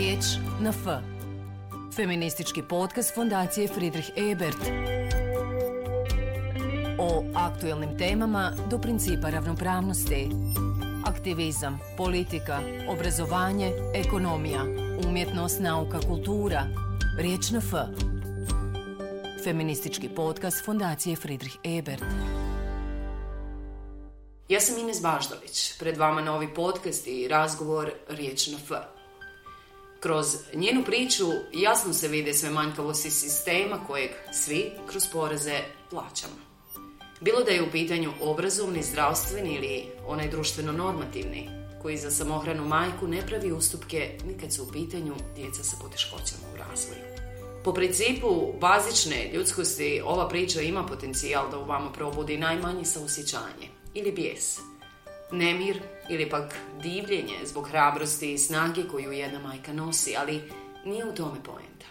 Riječ na F. Feministički podcast Fondacije Friedrich Ebert. O aktuelnim temama do principa ravnopravnosti. Aktivizam, politika, obrazovanje, ekonomija, umjetnost, nauka, kultura. Riječ na F. Feministički podcast Fondacije Friedrich Ebert. Ja sam Ines Baždović, pred vama novi podcast i razgovor Riječ na F. Kroz njenu priču jasno se vide sve manjkavosti sistema kojeg svi kroz poreze plaćamo. Bilo da je u pitanju obrazovni, zdravstveni ili onaj društveno normativni, koji za samohranu majku ne pravi ustupke nikad su u pitanju djeca sa poteškoćama u razvoju. Po principu bazične ljudskosti ova priča ima potencijal da u vama probudi najmanji saosjećanje ili bijes, nemir ili pak divljenje zbog hrabrosti i snage koju jedna majka nosi, ali nije u tome poenta.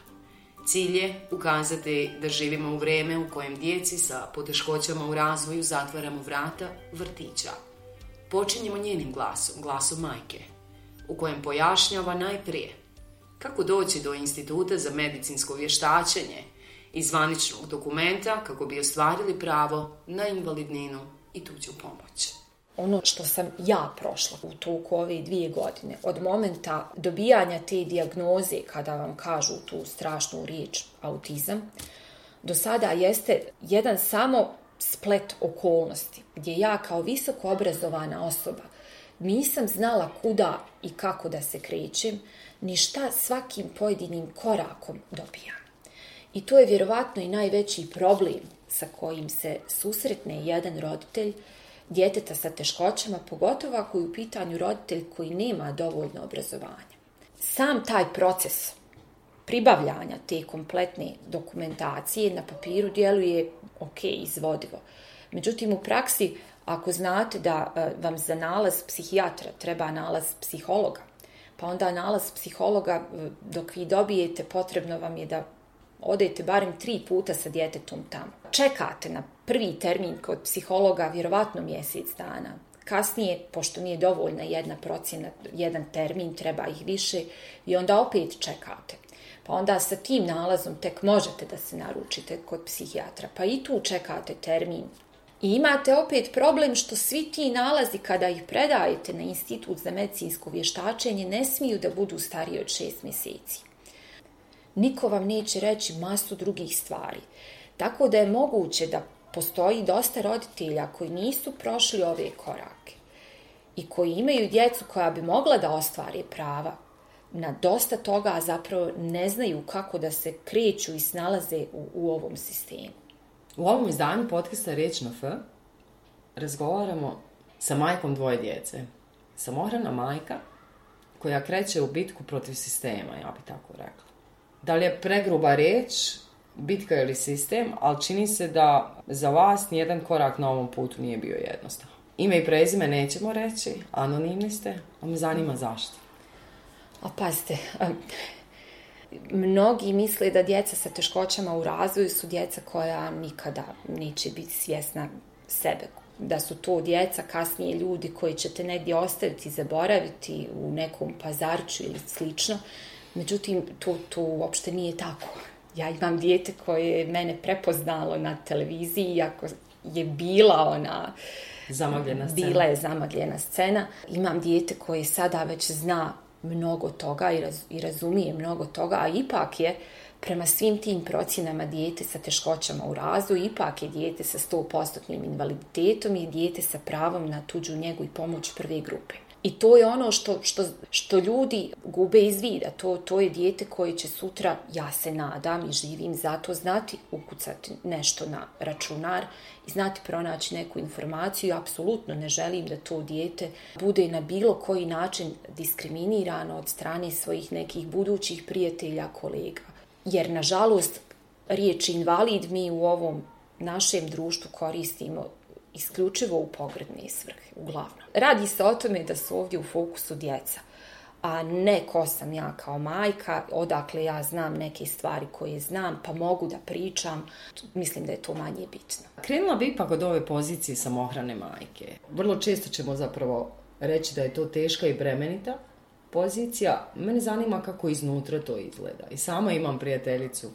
Cilj je ukazati da živimo u vreme u kojem djeci sa poteškoćama u razvoju zatvaramo vrata vrtića. Počinjemo njenim glasom, glasom majke, u kojem pojašnjava najprije kako doći do instituta za medicinsko vještačenje i zvaničnog dokumenta kako bi ostvarili pravo na invalidninu i tuđu pomoć ono što sam ja prošla u toku ove dvije godine, od momenta dobijanja te dijagnoze, kada vam kažu tu strašnu riječ autizam, do sada jeste jedan samo splet okolnosti, gdje ja kao visoko obrazovana osoba nisam znala kuda i kako da se krećem, ni šta svakim pojedinim korakom dobijam. I to je vjerovatno i najveći problem sa kojim se susretne jedan roditelj, djeteta sa teškoćama, pogotovo ako je u pitanju roditelj koji nema dovoljno obrazovanja. Sam taj proces pribavljanja te kompletne dokumentacije na papiru djeluje ok, izvodivo. Međutim, u praksi, ako znate da e, vam za nalaz psihijatra treba nalaz psihologa, pa onda nalaz psihologa e, dok vi dobijete, potrebno vam je da odete barem tri puta sa djetetom tamo. Čekate na prvi termin kod psihologa vjerovatno mjesec dana. Kasnije, pošto nije dovoljna jedna procjena, jedan termin, treba ih više, i onda opet čekate. Pa onda sa tim nalazom tek možete da se naručite kod psihijatra. Pa i tu čekate termin. I imate opet problem što svi ti nalazi kada ih predajete na institut za medicinsko vještačenje ne smiju da budu stariji od šest mjeseci niko vam neće reći masu drugih stvari. Tako da je moguće da postoji dosta roditelja koji nisu prošli ove korake i koji imaju djecu koja bi mogla da ostvari prava na dosta toga, a zapravo ne znaju kako da se kreću i snalaze u, u ovom sistemu. U ovom izdanju podcasta Riječ na F razgovaramo sa majkom dvoje djece. Samohrana majka koja kreće u bitku protiv sistema, ja bi tako rekla da li je pregruba reč, bitka ili sistem, ali čini se da za vas nijedan korak na ovom putu nije bio jednostavan. Ime i prezime nećemo reći, anonimni ste, a me zanima zašto. A pazite, mnogi misle da djeca sa teškoćama u razvoju su djeca koja nikada neće biti svjesna sebe. Da su to djeca, kasnije ljudi koji će te negdje ostaviti, zaboraviti u nekom pazarču ili slično. Međutim, to, to uopšte nije tako. Ja imam dijete koje je mene prepoznalo na televiziji, iako je bila ona... Zamagljena scena. Bila je zamagljena scena. Imam dijete koje sada već zna mnogo toga i, raz, i razumije mnogo toga, a ipak je prema svim tim procjenama dijete sa teškoćama u razvoju, ipak je dijete sa 100% invaliditetom i dijete sa pravom na tuđu njegu i pomoć prve grupe. I to je ono što, što, što ljudi gube iz vida. To, to je dijete koje će sutra, ja se nadam i živim zato, znati ukucati nešto na računar i znati pronaći neku informaciju. Apsolutno ne želim da to dijete bude na bilo koji način diskriminirano od strane svojih nekih budućih prijatelja, kolega. Jer, nažalost, riječ invalid mi u ovom našem društvu koristimo isključivo u pogredne svrhe, uglavnom. Radi se o tome da su ovdje u fokusu djeca, a ne ko sam ja kao majka, odakle ja znam neke stvari koje znam, pa mogu da pričam, mislim da je to manje bitno. Krenula bi ipak od ove pozicije samohrane majke. Vrlo često ćemo zapravo reći da je to teška i bremenita pozicija, mene zanima kako iznutra to izgleda. I sama imam prijateljicu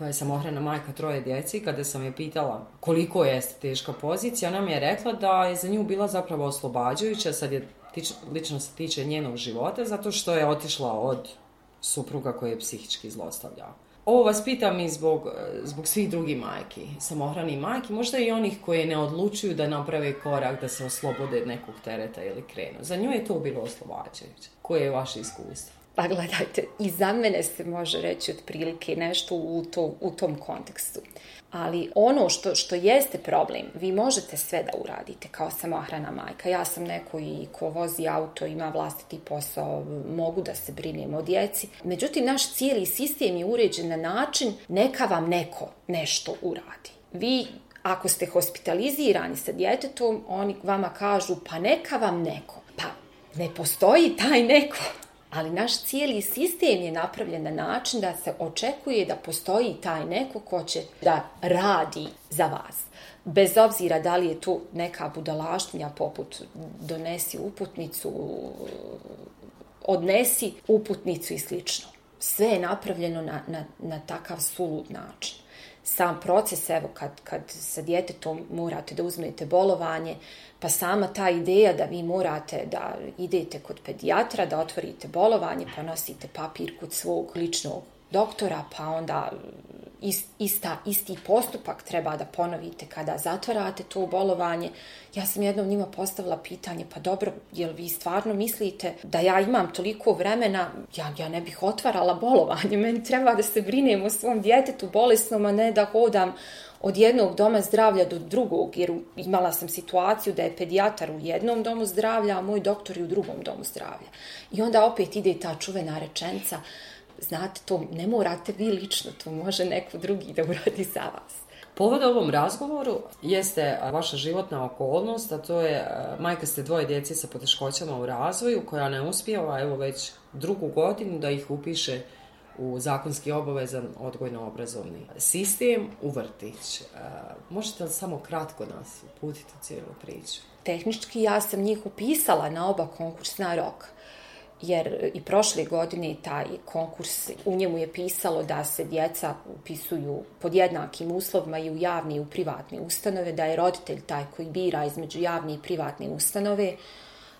koja je samohrana majka troje djeci, kada sam je pitala koliko je teška pozicija, ona mi je rekla da je za nju bila zapravo oslobađajuća, sad je tič, lično se tiče njenog života, zato što je otišla od supruga koji je psihički zlostavljao. Ovo vas pitam i zbog, e, zbog svih drugih majki, samohrani majki, možda i onih koje ne odlučuju da naprave korak, da se oslobode nekog tereta ili krenu. Za nju je to bilo oslobađajuće. Koje je vaše iskustvo? Pa gledajte, i za mene se može reći otprilike nešto u, to, u tom kontekstu. Ali ono što, što jeste problem, vi možete sve da uradite kao samohrana majka. Ja sam neko i ko vozi auto, ima vlastiti posao, mogu da se brinem o djeci. Međutim, naš cijeli sistem je uređen na način neka vam neko nešto uradi. Vi ako ste hospitalizirani sa djetetom, oni vama kažu pa neka vam neko. Pa ne postoji taj neko ali naš cijeli sistem je napravljen na način da se očekuje da postoji taj neko ko će da radi za vas. Bez obzira da li je to neka budalaštinja poput donesi uputnicu, odnesi uputnicu i slično. Sve je napravljeno na, na, na takav sulud način sam proces, evo, kad, kad sa djetetom morate da uzmete bolovanje, pa sama ta ideja da vi morate da idete kod pedijatra, da otvorite bolovanje, pa nosite papir kod svog ličnog doktora, pa onda ista, isti postupak treba da ponovite kada zatvarate to bolovanje. Ja sam jednom njima postavila pitanje, pa dobro, jel vi stvarno mislite da ja imam toliko vremena, ja, ja ne bih otvarala bolovanje, meni treba da se brinem o svom djetetu bolesnom, a ne da hodam od jednog doma zdravlja do drugog, jer imala sam situaciju da je pedijatar u jednom domu zdravlja, a moj doktor je u drugom domu zdravlja. I onda opet ide ta čuvena rečenca, znate, to ne morate vi lično, to može neko drugi da uradi za vas. Povod ovom razgovoru jeste vaša životna okolnost, a to je majka ste dvoje djece sa poteškoćama u razvoju, koja ne uspijeva, evo već drugu godinu, da ih upiše u zakonski obavezan odgojno-obrazovni sistem u vrtić. Možete li samo kratko nas uputiti u cijelu priču? Tehnički ja sam njih upisala na oba konkursna roka jer i prošle godine taj konkurs, u njemu je pisalo da se djeca upisuju pod jednakim uslovima i u javne i u privatne ustanove, da je roditelj taj koji bira između javne i privatne ustanove.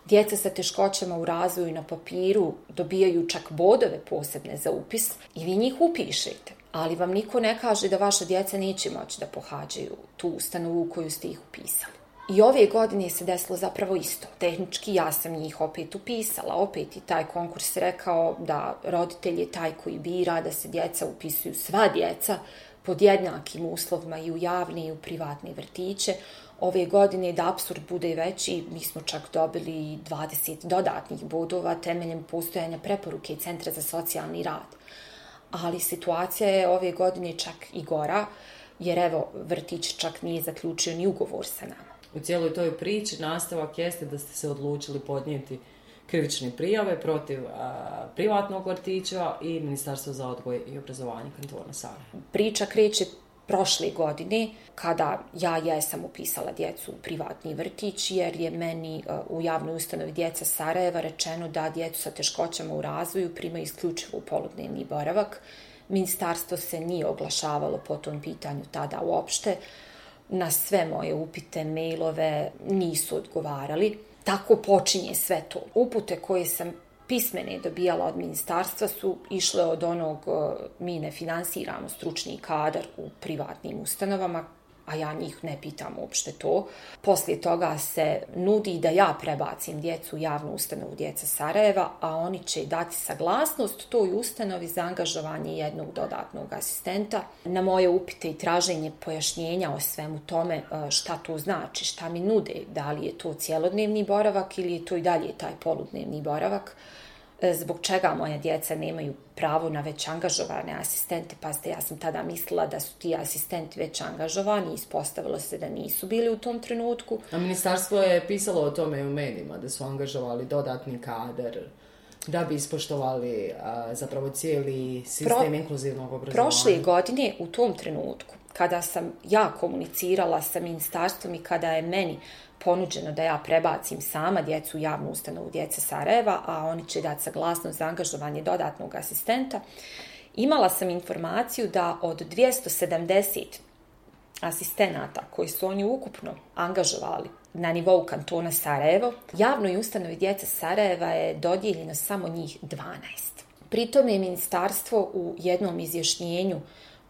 Djeca sa teškoćama u razvoju na papiru dobijaju čak bodove posebne za upis i vi njih upišete. Ali vam niko ne kaže da vaša djeca neće moći da pohađaju tu ustanovu u koju ste ih upisali. I ove godine se desilo zapravo isto. Tehnički ja sam njih opet upisala, opet i taj konkurs rekao da roditelj je taj koji bira da se djeca upisuju sva djeca pod jednakim uslovima i u javni i u privatni vrtiće. Ove godine da absurd bude veći, mi smo čak dobili 20 dodatnih bodova temeljem postojanja preporuke Centra za socijalni rad. Ali situacija je ove godine čak i gora, jer evo vrtić čak nije zaključio ni ugovor sa nama u cijeloj toj priči nastavak jeste da ste se odlučili podnijeti krivične prijave protiv a, privatnog vrtića i Ministarstva za odgoj i obrazovanje kantona Sara. Priča kreće prošle godine kada ja jesam upisala djecu u privatni vrtić jer je meni e, u javnoj ustanovi djeca Sarajeva rečeno da djecu sa teškoćama u razvoju primaju isključivo u poludnevni boravak. Ministarstvo se nije oglašavalo po tom pitanju tada uopšte na sve moje upite, mailove nisu odgovarali. Tako počinje sve to. Upute koje sam pismene dobijala od ministarstva su išle od onog eh, mi ne finansiramo stručni kadar u privatnim ustanovama a ja njih ne pitam uopšte to. Poslije toga se nudi da ja prebacim djecu u javnu ustanovu djeca Sarajeva, a oni će dati saglasnost toj ustanovi za angažovanje jednog dodatnog asistenta. Na moje upite i traženje pojašnjenja o svemu tome e, šta to znači, šta mi nude, da li je to cjelodnevni boravak ili je to i dalje taj poludnevni boravak, zbog čega moje djeca nemaju pravo na već angažovane asistente. Pazite, ja sam tada mislila da su ti asistenti već angažovani i ispostavilo se da nisu bili u tom trenutku. A ministarstvo je pisalo o tome u medijima, da su angažovali dodatni kader da bi ispoštovali a, zapravo cijeli sistem Pro, inkluzivnog obrazovanja. Prošle godine u tom trenutku kada sam ja komunicirala sa ministarstvom i kada je meni ponuđeno da ja prebacim sama djecu u javnu ustanovu djece Sarajeva, a oni će dati saglasnost za angažovanje dodatnog asistenta, imala sam informaciju da od 270 asistenata koji su oni ukupno angažovali na nivou kantona Sarajevo, javnoj ustanovi djece Sarajeva je dodijeljeno samo njih 12. Pritom je ministarstvo u jednom izjašnjenju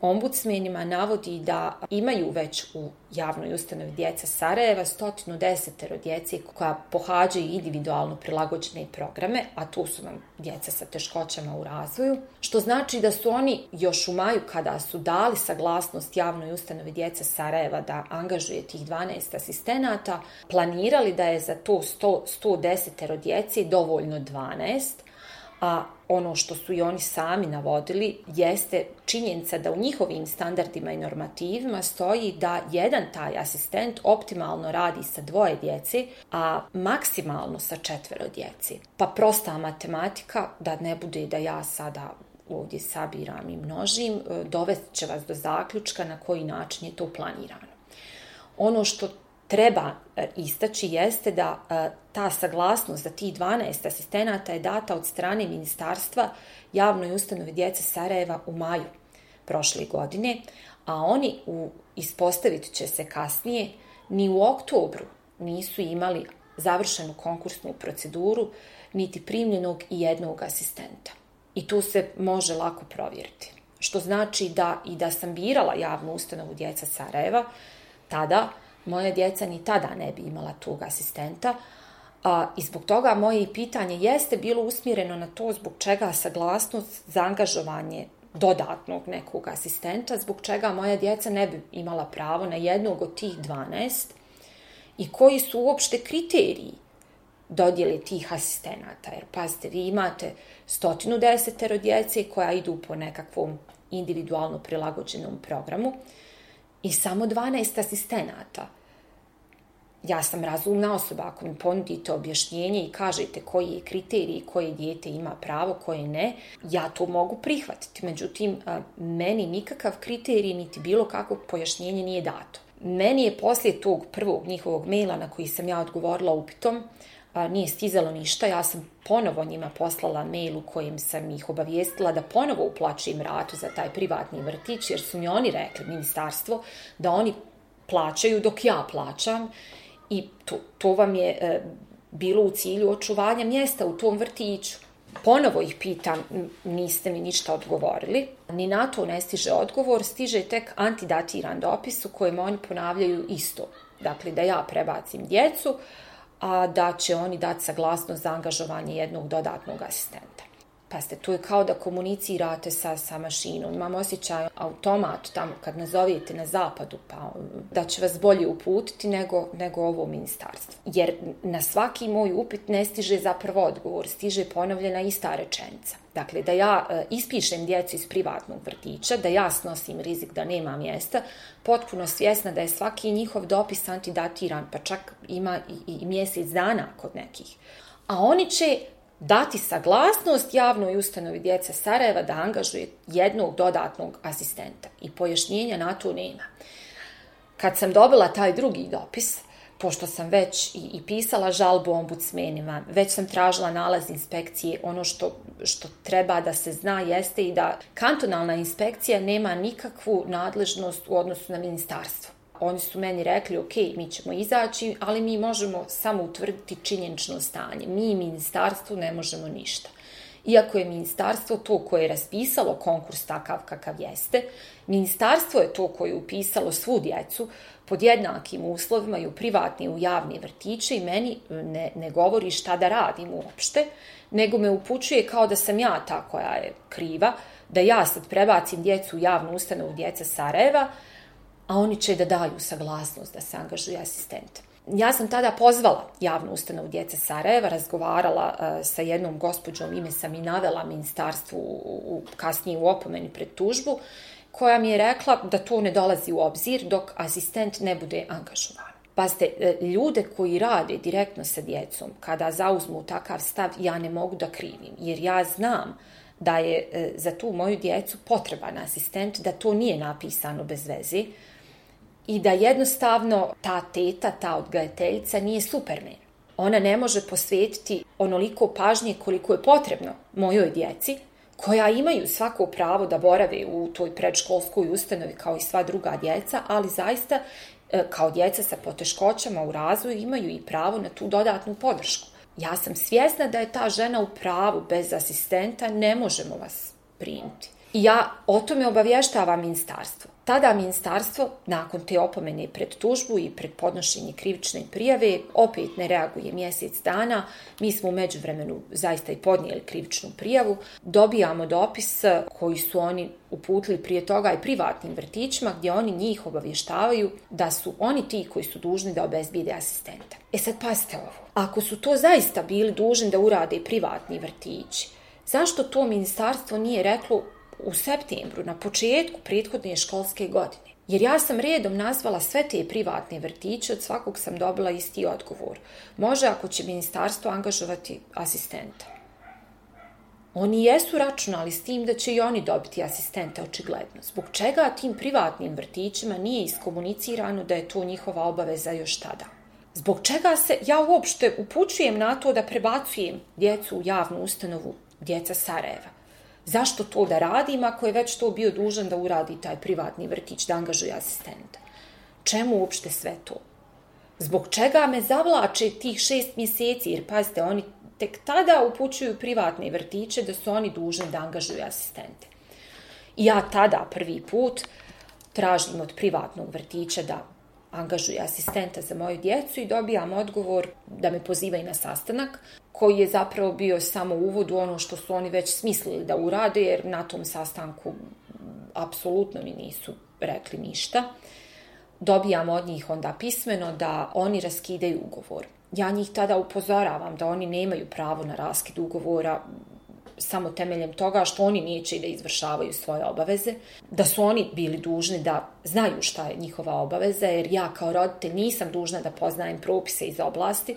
ombudsmenima navodi da imaju već u javnoj ustanovi djeca Sarajeva 110 djece koja pohađaju individualno prilagođene programe, a tu su nam djeca sa teškoćama u razvoju, što znači da su oni još u maju kada su dali saglasnost javnoj ustanovi djeca Sarajeva da angažuje tih 12 asistenata, planirali da je za to 100, 110 djece dovoljno 12, a ono što su i oni sami navodili jeste činjenica da u njihovim standardima i normativima stoji da jedan taj asistent optimalno radi sa dvoje djece, a maksimalno sa četvero djece. Pa prosta matematika, da ne bude da ja sada ovdje sabiram i množim, e, dovest će vas do zaključka na koji način je to planirano. Ono što treba e, istaći jeste da e, ta saglasnost za ti 12 asistenata je data od strane ministarstva javnoj ustanovi djece Sarajeva u maju prošle godine, a oni u, ispostavit će se kasnije, ni u oktobru nisu imali završenu konkursnu proceduru, niti primljenog i jednog asistenta. I tu se može lako provjeriti. Što znači da i da sam birala javnu ustanovu djeca Sarajeva, tada moja djeca ni tada ne bi imala tog asistenta. A, I zbog toga moje pitanje jeste bilo usmjereno na to zbog čega saglasnost za angažovanje dodatnog nekog asistenta, zbog čega moja djeca ne bi imala pravo na jednog od tih 12 i koji su uopšte kriteriji dodjeli tih asistenata. Jer pazite, vi imate stotinu desetero djece koja idu po nekakvom individualno prilagođenom programu i samo 12 asistenata – ja sam razumna osoba, ako mi ponudite objašnjenje i kažete koji je kriterij, koje dijete ima pravo, koje ne, ja to mogu prihvatiti. Međutim, meni nikakav kriterij niti bilo kakvo pojašnjenje nije dato. Meni je poslije tog prvog njihovog maila na koji sam ja odgovorila upitom, nije stizalo ništa, ja sam ponovo njima poslala mail u kojim sam ih obavijestila da ponovo uplaćujem ratu za taj privatni vrtić, jer su mi oni rekli, ministarstvo, da oni plaćaju dok ja plaćam i to, to vam je e, bilo u cilju očuvanja mjesta u tom vrtiću. Ponovo ih pitam, niste mi ništa odgovorili. Ni na to ne stiže odgovor, stiže tek antidatiran dopis u kojem oni ponavljaju isto. Dakle, da ja prebacim djecu, a da će oni dati saglasnost za angažovanje jednog dodatnog asistenta. Pa ste, to je kao da komunicirate sa, sa mašinom. Imam osjećaj automat tamo kad nazovete na zapadu, pa um, da će vas bolje uputiti nego, nego ovo ministarstvo. Jer na svaki moj upit ne stiže zapravo odgovor, stiže ponovljena ista rečenica. Dakle, da ja e, ispišem djecu iz privatnog vrtića, da ja snosim rizik da nema mjesta, potpuno svjesna da je svaki njihov dopis antidatiran, pa čak ima i, i mjesec dana kod nekih. A oni će dati saglasnost javnoj ustanovi djece Sarajeva da angažuje jednog dodatnog asistenta. I pojašnjenja na to nema. Kad sam dobila taj drugi dopis, pošto sam već i, i pisala žalbu ombudsmenima, već sam tražila nalaz inspekcije, ono što, što treba da se zna jeste i da kantonalna inspekcija nema nikakvu nadležnost u odnosu na ministarstvo oni su meni rekli, ok, mi ćemo izaći, ali mi možemo samo utvrditi činjenično stanje. Mi, ministarstvo, ne možemo ništa. Iako je ministarstvo to koje je raspisalo konkurs takav kakav jeste, ministarstvo je to koje je upisalo svu djecu pod jednakim uslovima i u privatni i u javni vrtiće i meni e, ne, ne govori šta da radim uopšte, nego me upućuje kao da sam ja ta koja je kriva, da ja sad prebacim djecu u javnu ustanovu djeca Sarajeva, a oni će da daju saglasnost da se angažuje asistent. Ja sam tada pozvala javnu ustanovu djece Sarajeva, razgovarala uh, sa jednom gospođom, ime sam i navela ministarstvu u, u, kasnije u opomeni pred tužbu, koja mi je rekla da to ne dolazi u obzir dok asistent ne bude angažovan. Pazite, e, ljude koji rade direktno sa djecom, kada zauzmu takav stav, ja ne mogu da krivim, jer ja znam da je e, za tu moju djecu potreban asistent, da to nije napisano bez veze i da jednostavno ta teta, ta odgajateljica nije supermen. Ona ne može posvetiti onoliko pažnje koliko je potrebno mojoj djeci, koja imaju svako pravo da borave u toj predškolskoj ustanovi kao i sva druga djeca, ali zaista e, kao djeca sa poteškoćama u razvoju imaju i pravo na tu dodatnu podršku. Ja sam svjesna da je ta žena u pravu, bez asistenta ne možemo vas primiti. I ja o tome obavještavam ministarstvo. Tada ministarstvo, nakon te opomene pred tužbu i pred podnošenje krivične prijave, opet ne reaguje mjesec dana. Mi smo umeđu međuvremenu zaista i podnijeli krivičnu prijavu. Dobijamo dopis koji su oni uputili prije toga i privatnim vrtićima gdje oni njih obavještavaju da su oni ti koji su dužni da obezbijede asistenta. E sad pazite ovo. Ako su to zaista bili dužni da urade privatni vrtići, zašto to ministarstvo nije reklo u septembru, na početku prethodne školske godine. Jer ja sam redom nazvala sve te privatne vrtiće, od svakog sam dobila isti odgovor. Može ako će ministarstvo angažovati asistenta. Oni jesu računali s tim da će i oni dobiti asistenta, očigledno. Zbog čega tim privatnim vrtićima nije iskomunicirano da je to njihova obaveza još tada? Zbog čega se ja uopšte upućujem na to da prebacujem djecu u javnu ustanovu djeca Sarajeva? Zašto to da radim ako je već to bio dužan da uradi taj privatni vrtić, da angažuje asistenta? Čemu uopšte sve to? Zbog čega me zavlače tih šest mjeseci? Jer pazite, oni tek tada upućuju privatne vrtiće da su oni dužni da angažuju asistente. I ja tada prvi put tražim od privatnog vrtića da angažuje asistenta za moju djecu i dobijam odgovor da me pozivaju na sastanak koji je zapravo bio samo uvod u ono što su oni već smislili da urade jer na tom sastanku apsolutno mi nisu rekli ništa. Dobijam od njih onda pismeno da oni raskidaju ugovor. Ja njih tada upozoravam da oni nemaju pravo na raskid ugovora samo temeljem toga što oni neće da izvršavaju svoje obaveze, da su oni bili dužni da znaju šta je njihova obaveza, jer ja kao roditelj nisam dužna da poznajem propise iz oblasti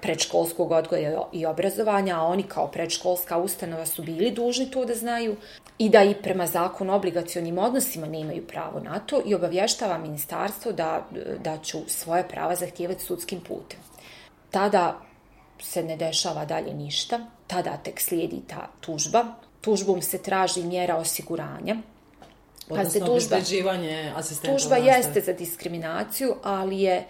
predškolskog odgoja i obrazovanja, a oni kao predškolska ustanova su bili dužni to da znaju i da i prema zakonu o obligacijonim odnosima nemaju pravo na to i obavještava ministarstvo da, da ću svoje prava zahtijevati sudskim putem. Tada se ne dešava dalje ništa, tada tek slijedi ta tužba. Tužbom se traži mjera osiguranja. Odnosno, se tužba, asistenta. Tužba jeste za diskriminaciju, ali je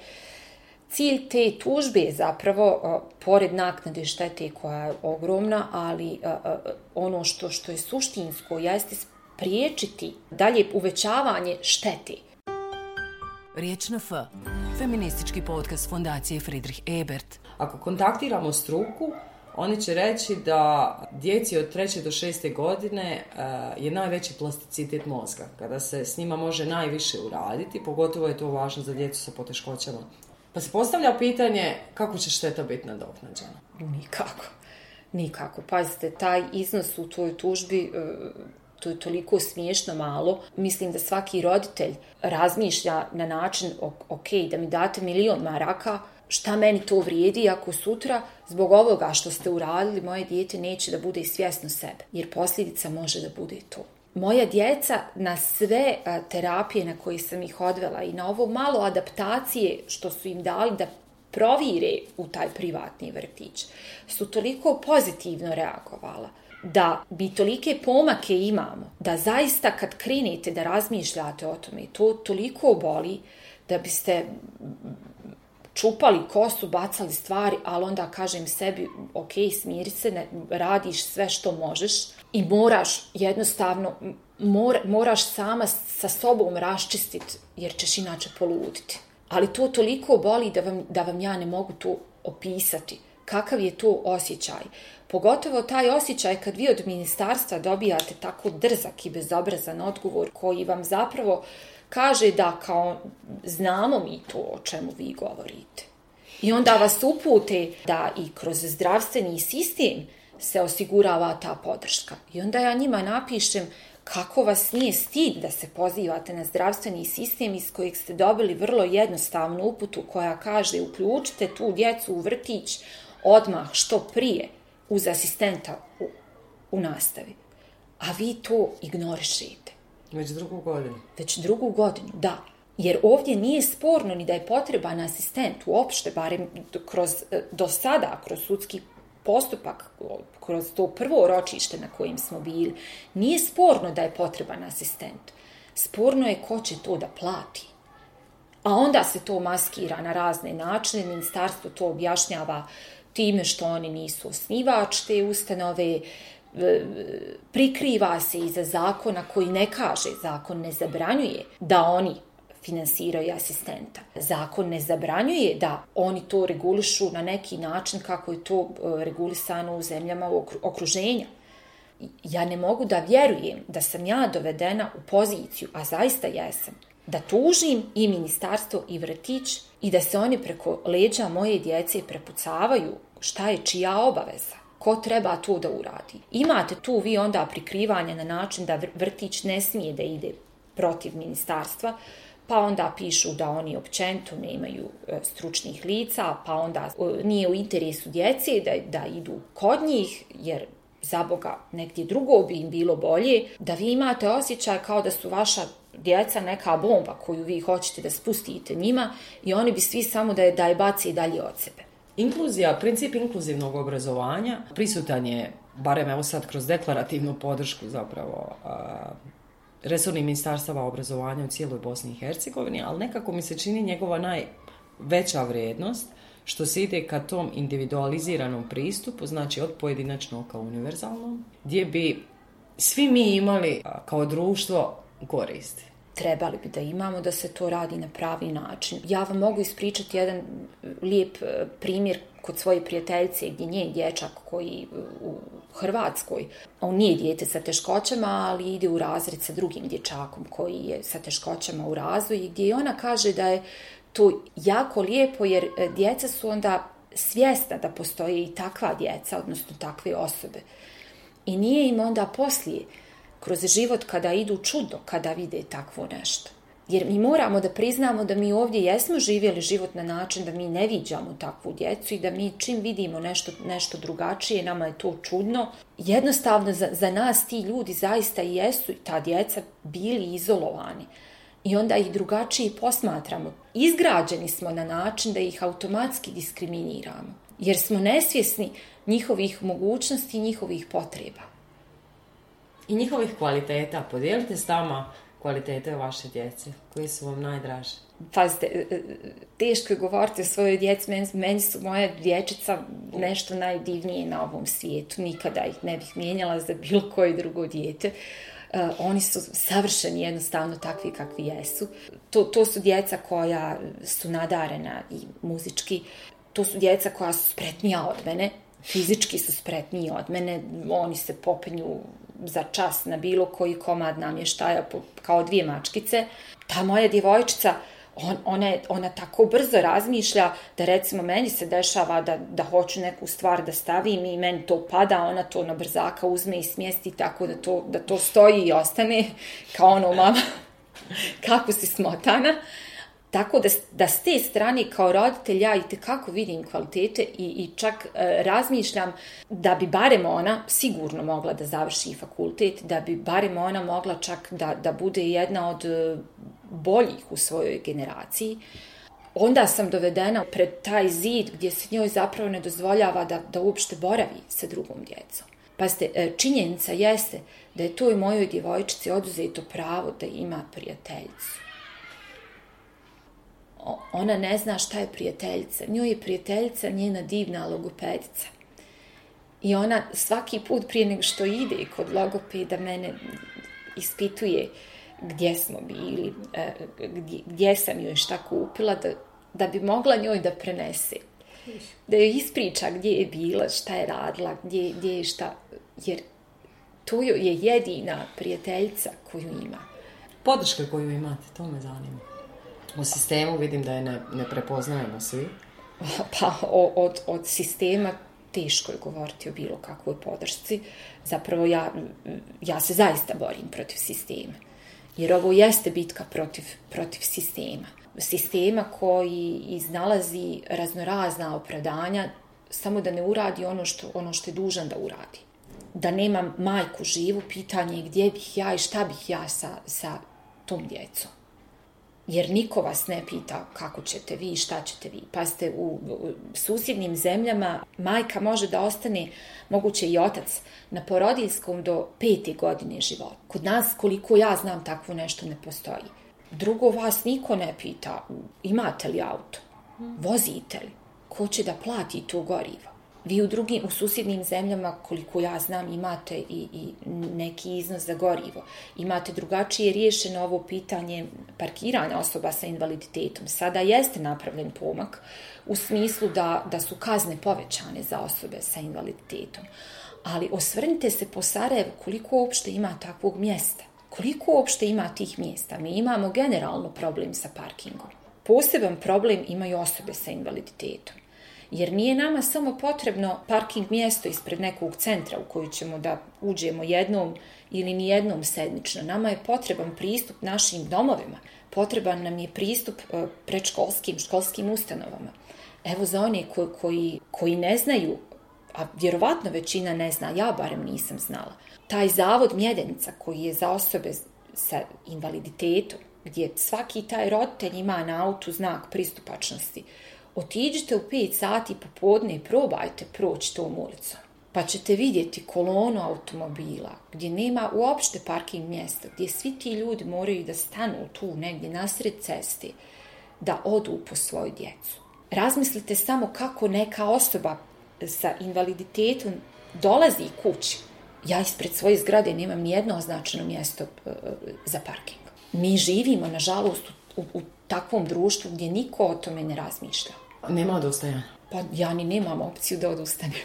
cilj te tužbe je zapravo, pored naknade štete koja je ogromna, ali ono što, što je suštinsko jeste spriječiti dalje uvećavanje štete. Riječ na F. Feministički podcast Fondacije Friedrich Ebert. Ako kontaktiramo struku, oni će reći da djeci od 3. do 6. godine eh, je najveći plasticitet mozga. Kada se s njima može najviše uraditi, pogotovo je to važno za djecu sa poteškoćama. Pa se postavlja pitanje kako će šteta biti nadoknađena? Nikako. Nikako. Pazite, taj iznos u toj tužbi eh, to je toliko smiješno malo. Mislim da svaki roditelj razmišlja na način, ok, da mi date milion maraka, šta meni to vrijedi ako sutra zbog ovoga što ste uradili moje dijete neće da bude svjesno sebe, jer posljedica može da bude to. Moja djeca na sve terapije na koje sam ih odvela i na ovo malo adaptacije što su im dali da provire u taj privatni vrtić, su toliko pozitivno reagovala da bi tolike pomake imamo, da zaista kad krenete da razmišljate o tome, to toliko boli da biste čupali kosu, bacali stvari, ali onda kažem sebi, ok, smiri se, ne, radiš sve što možeš i moraš jednostavno, mor, moraš sama sa sobom raščistiti, jer ćeš inače poluditi. Ali to toliko boli da vam, da vam ja ne mogu to opisati. Kakav je to osjećaj? Pogotovo taj osjećaj kad vi od ministarstva dobijate tako drzak i bezobrazan odgovor koji vam zapravo kaže da kao znamo mi to o čemu vi govorite. I onda vas upute da i kroz zdravstveni sistem se osigurava ta podrška. I onda ja njima napišem kako vas nije stid da se pozivate na zdravstveni sistem iz kojeg ste dobili vrlo jednostavnu uputu koja kaže uključite tu djecu u vrtić odmah što prije uz asistenta u, u nastavi. a vi to ignorišete. Već drugu godinu. Već drugu godinu, da. Jer ovdje nije sporno ni da je potreban asistent uopšte, barem kroz, e, do sada, kroz sudski postupak, kroz to prvo ročište na kojim smo bili, nije sporno da je potreban asistent. Sporno je ko će to da plati. A onda se to maskira na razne načine, ministarstvo to objašnjava time što oni nisu osnivač te ustanove, E, prikriva se iza zakona koji ne kaže, zakon ne zabranjuje da oni finansiraju asistenta. Zakon ne zabranjuje da oni to regulišu na neki način kako je to e, regulisano u zemljama okruženja. Ja ne mogu da vjerujem da sam ja dovedena u poziciju, a zaista jesam, da tužim i ministarstvo i vrtić i da se oni preko leđa moje djece prepucavaju šta je čija obaveza ko treba to da uradi. Imate tu vi onda prikrivanje na način da vrtić ne smije da ide protiv ministarstva, pa onda pišu da oni općento nemaju e, stručnih lica, pa onda e, nije u interesu djece da, da idu kod njih, jer za Boga negdje drugo bi im bilo bolje, da vi imate osjećaj kao da su vaša djeca neka bomba koju vi hoćete da spustite njima i oni bi svi samo da je, da je baci dalje od sebe. Inkluzija, princip inkluzivnog obrazovanja prisutan je, barem evo sad kroz deklarativnu podršku zapravo, resornih ministarstava obrazovanja u cijeloj Bosni i Hercegovini, ali nekako mi se čini njegova najveća vrijednost što se ide ka tom individualiziranom pristupu, znači od pojedinačnog ka univerzalnom, gdje bi svi mi imali kao društvo koristi trebali bi da imamo da se to radi na pravi način. Ja vam mogu ispričati jedan e, lijep e, primjer kod svoje prijateljice gdje njen dječak koji e, u Hrvatskoj, on nije dijete sa teškoćama, ali ide u razred sa drugim dječakom koji je sa teškoćama u razvoju gdje ona kaže da je to jako lijepo jer djeca su onda svjesna da postoje i takva djeca, odnosno takve osobe. I nije im onda poslije kroz život kada idu čudo, kada vide takvo nešto. Jer mi moramo da priznamo da mi ovdje jesmo živjeli život na način da mi ne viđamo takvu djecu i da mi čim vidimo nešto, nešto drugačije, nama je to čudno. Jednostavno za, za nas ti ljudi zaista i jesu ta djeca bili izolovani. I onda ih drugačije posmatramo. Izgrađeni smo na način da ih automatski diskriminiramo. Jer smo nesvjesni njihovih mogućnosti i njihovih potreba i njihovih kvaliteta. Podijelite s tama kvalitete vaše djece, koji su vam najdraži. Pazite, e, e, teško je govoriti o svojoj djeci, meni, meni su moja dječica nešto najdivnije na ovom svijetu, nikada ih ne bih mijenjala za bilo koje drugo djete. Uh, e, oni su savršeni jednostavno takvi kakvi jesu. To, to su djeca koja su nadarena i muzički. To su djeca koja su spretnija od mene, fizički su spretniji od mene. Oni se popenju za čas na bilo koji komad namještaja kao dvije mačkice. Ta moja djevojčica, on, ona, je, ona tako brzo razmišlja da recimo meni se dešava da, da hoću neku stvar da stavim i meni to pada, ona to na brzaka uzme i smjesti tako da to, da to stoji i ostane kao ono mama kako si smotana. Tako da, da s te strane kao roditelj ja i kako vidim kvalitete i, i čak e, razmišljam da bi barem ona sigurno mogla da završi fakultet, da bi barem ona mogla čak da, da bude jedna od e, boljih u svojoj generaciji. Onda sam dovedena pred taj zid gdje se njoj zapravo ne dozvoljava da, da uopšte boravi sa drugom djecom. Pa činjenica jeste da je toj mojoj djevojčici oduzeto pravo da ima prijateljicu ona ne zna šta je prijateljica. Njoj je prijateljica njena divna logopedica. I ona svaki put prije nego što ide kod logopeda mene ispituje gdje smo bili, e, gdje, gdje sam joj šta kupila, da, da bi mogla njoj da prenese. Da joj ispriča gdje je bila, šta je radila, gdje, gdje je šta. Jer to je jedina prijateljica koju ima. Podrška koju imate, to me zanima u sistemu vidim da je ne, ne prepoznajemo svi. Pa od, od sistema teško je govoriti o bilo kakvoj podršci. Zapravo ja, ja se zaista borim protiv sistema. Jer ovo jeste bitka protiv, protiv sistema. Sistema koji iznalazi raznorazna opravdanja samo da ne uradi ono što, ono što je dužan da uradi. da nemam majku živu, pitanje je gdje bih ja i šta bih ja sa, sa tom djecom. Jer niko vas ne pita kako ćete vi, šta ćete vi. Pa u, u susjednim zemljama majka može da ostane, moguće i otac, na porodinskom do peti godine života. Kod nas, koliko ja znam, takvo nešto ne postoji. Drugo, vas niko ne pita imate li auto, vozite li, ko će da plati to gorivo. Vi u drugim, u susjednim zemljama, koliko ja znam, imate i, i neki iznos za gorivo. Imate drugačije riješeno ovo pitanje parkiranja osoba sa invaliditetom. Sada jeste napravljen pomak u smislu da, da su kazne povećane za osobe sa invaliditetom. Ali osvrnite se po Sarajevu koliko uopšte ima takvog mjesta. Koliko uopšte ima tih mjesta? Mi imamo generalno problem sa parkingom. Poseban problem imaju osobe sa invaliditetom. Jer nije nama samo potrebno parking mjesto ispred nekog centra u koji ćemo da uđemo jednom ili ni jednom sedmično. Nama je potreban pristup našim domovima. Potreban nam je pristup e, predškolskim, školskim ustanovama. Evo za one koji, koji, koji ne znaju, a vjerovatno većina ne zna, ja barem nisam znala, taj zavod Mjedenica koji je za osobe sa invaliditetom, gdje svaki taj roditelj ima na autu znak pristupačnosti, otiđite u 5 sati popodne i probajte proći tom ulicom. Pa ćete vidjeti kolonu automobila gdje nema uopšte parking mjesta, gdje svi ti ljudi moraju da stanu tu negdje nasred ceste da odu po svoju djecu. Razmislite samo kako neka osoba sa invaliditetom dolazi kući. Ja ispred svoje zgrade nemam ni jedno označeno mjesto e, za parking. Mi živimo, nažalost, u, u takvom društvu gdje niko o tome ne razmišlja. Nema odustajanja. Pa ja ni nemam opciju da odustanem.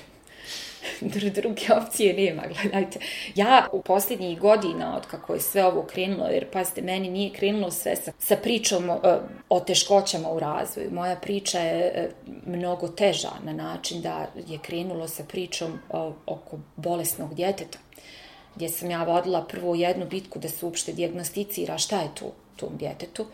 Druge opcije nema, gledajte. Ja u posljednjih godina, od kako je sve ovo krenulo, jer pazite, meni nije krenulo sve sa, sa pričom o, e, o teškoćama u razvoju. Moja priča je e, mnogo teža na način da je krenulo sa pričom o, oko bolesnog djeteta gdje sam ja vodila prvo jednu bitku da se uopšte diagnosticira šta je to tom djetetu.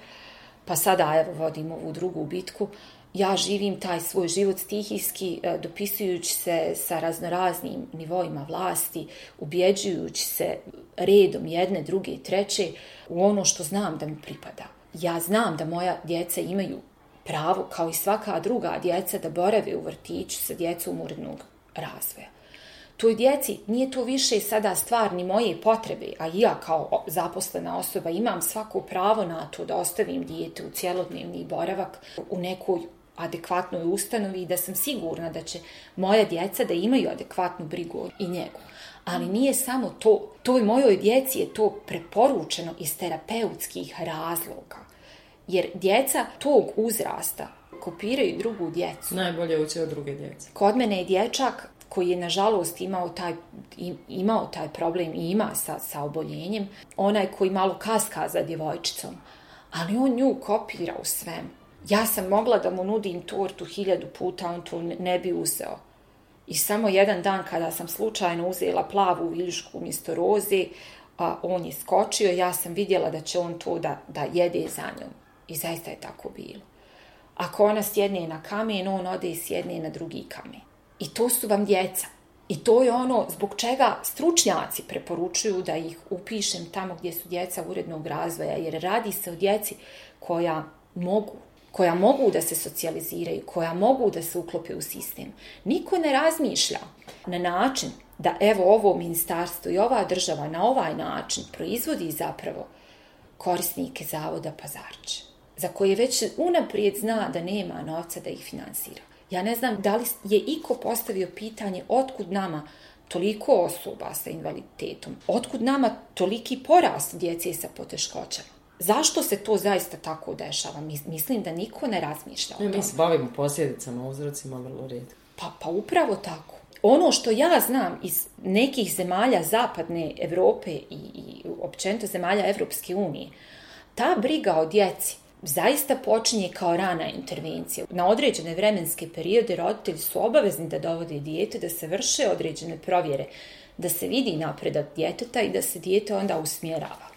Pa sada evo vodim ovu drugu bitku ja živim taj svoj život stihijski, e, dopisujući se sa raznoraznim nivoima vlasti, ubjeđujući se redom jedne, druge i treće u ono što znam da mi pripada. Ja znam da moja djeca imaju pravo, kao i svaka druga djeca, da borave u vrtiću sa djecom urednog razvoja. Toj djeci nije to više sada stvar ni moje potrebe, a ja kao zaposlena osoba imam svako pravo na to da ostavim dijete u cjelodnevni boravak u nekoj adekvatnoj ustanovi i da sam sigurna da će moja djeca da imaju adekvatnu brigu i njegu. Ali nije samo to. Toj mojoj djeci je to preporučeno iz terapeutskih razloga. Jer djeca tog uzrasta kopiraju drugu djecu. Najbolje uče od druge djece. Kod mene je dječak koji je nažalost imao taj, imao taj problem i ima sa, sa oboljenjem, onaj koji malo kaska za djevojčicom, ali on nju kopira u svemu. Ja sam mogla da mu nudim tortu hiljadu puta, on to ne bi uzeo. I samo jedan dan kada sam slučajno uzela plavu viljušku umjesto roze, a on je skočio, ja sam vidjela da će on to da, da jede za njom. I zaista je tako bilo. Ako ona sjedne na kamen, on ode i sjedne na drugi kamen. I to su vam djeca. I to je ono zbog čega stručnjaci preporučuju da ih upišem tamo gdje su djeca urednog razvoja, jer radi se o djeci koja mogu koja mogu da se socijaliziraju, koja mogu da se uklope u sistem. Niko ne razmišlja na način da evo ovo ministarstvo i ova država na ovaj način proizvodi zapravo korisnike zavoda Pazarče, za koje već unaprijed zna da nema novca da ih finansira. Ja ne znam da li je iko postavio pitanje otkud nama toliko osoba sa invaliditetom, otkud nama toliki porast djece sa poteškoćama. Zašto se to zaista tako dešava? Mislim da niko ne razmišlja o tome. Mi se bavimo posljedicama, uzrocima vrlo rijetko. Pa, pa upravo tako. Ono što ja znam iz nekih zemalja zapadne Evrope i, i općenito zemalja Evropske unije, ta briga o djeci zaista počinje kao rana intervencija. Na određene vremenske periode roditelji su obavezni da dovode dijete, da se vrše određene provjere, da se vidi napredak djeteta i da se dijete onda usmjerava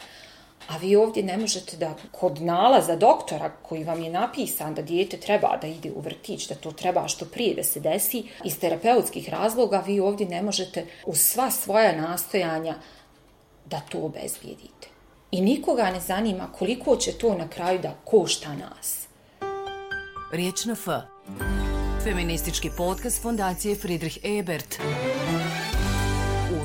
A vi ovdje ne možete da kod nalaza doktora koji vam je napisan da dijete treba da ide u vrtić, da to treba što prije da se desi, iz terapeutskih razloga vi ovdje ne možete u sva svoja nastojanja da to obezbijedite. I nikoga ne zanima koliko će to na kraju da košta nas. Riječ na F. Feministički podcast fondacije Friedrich Ebert.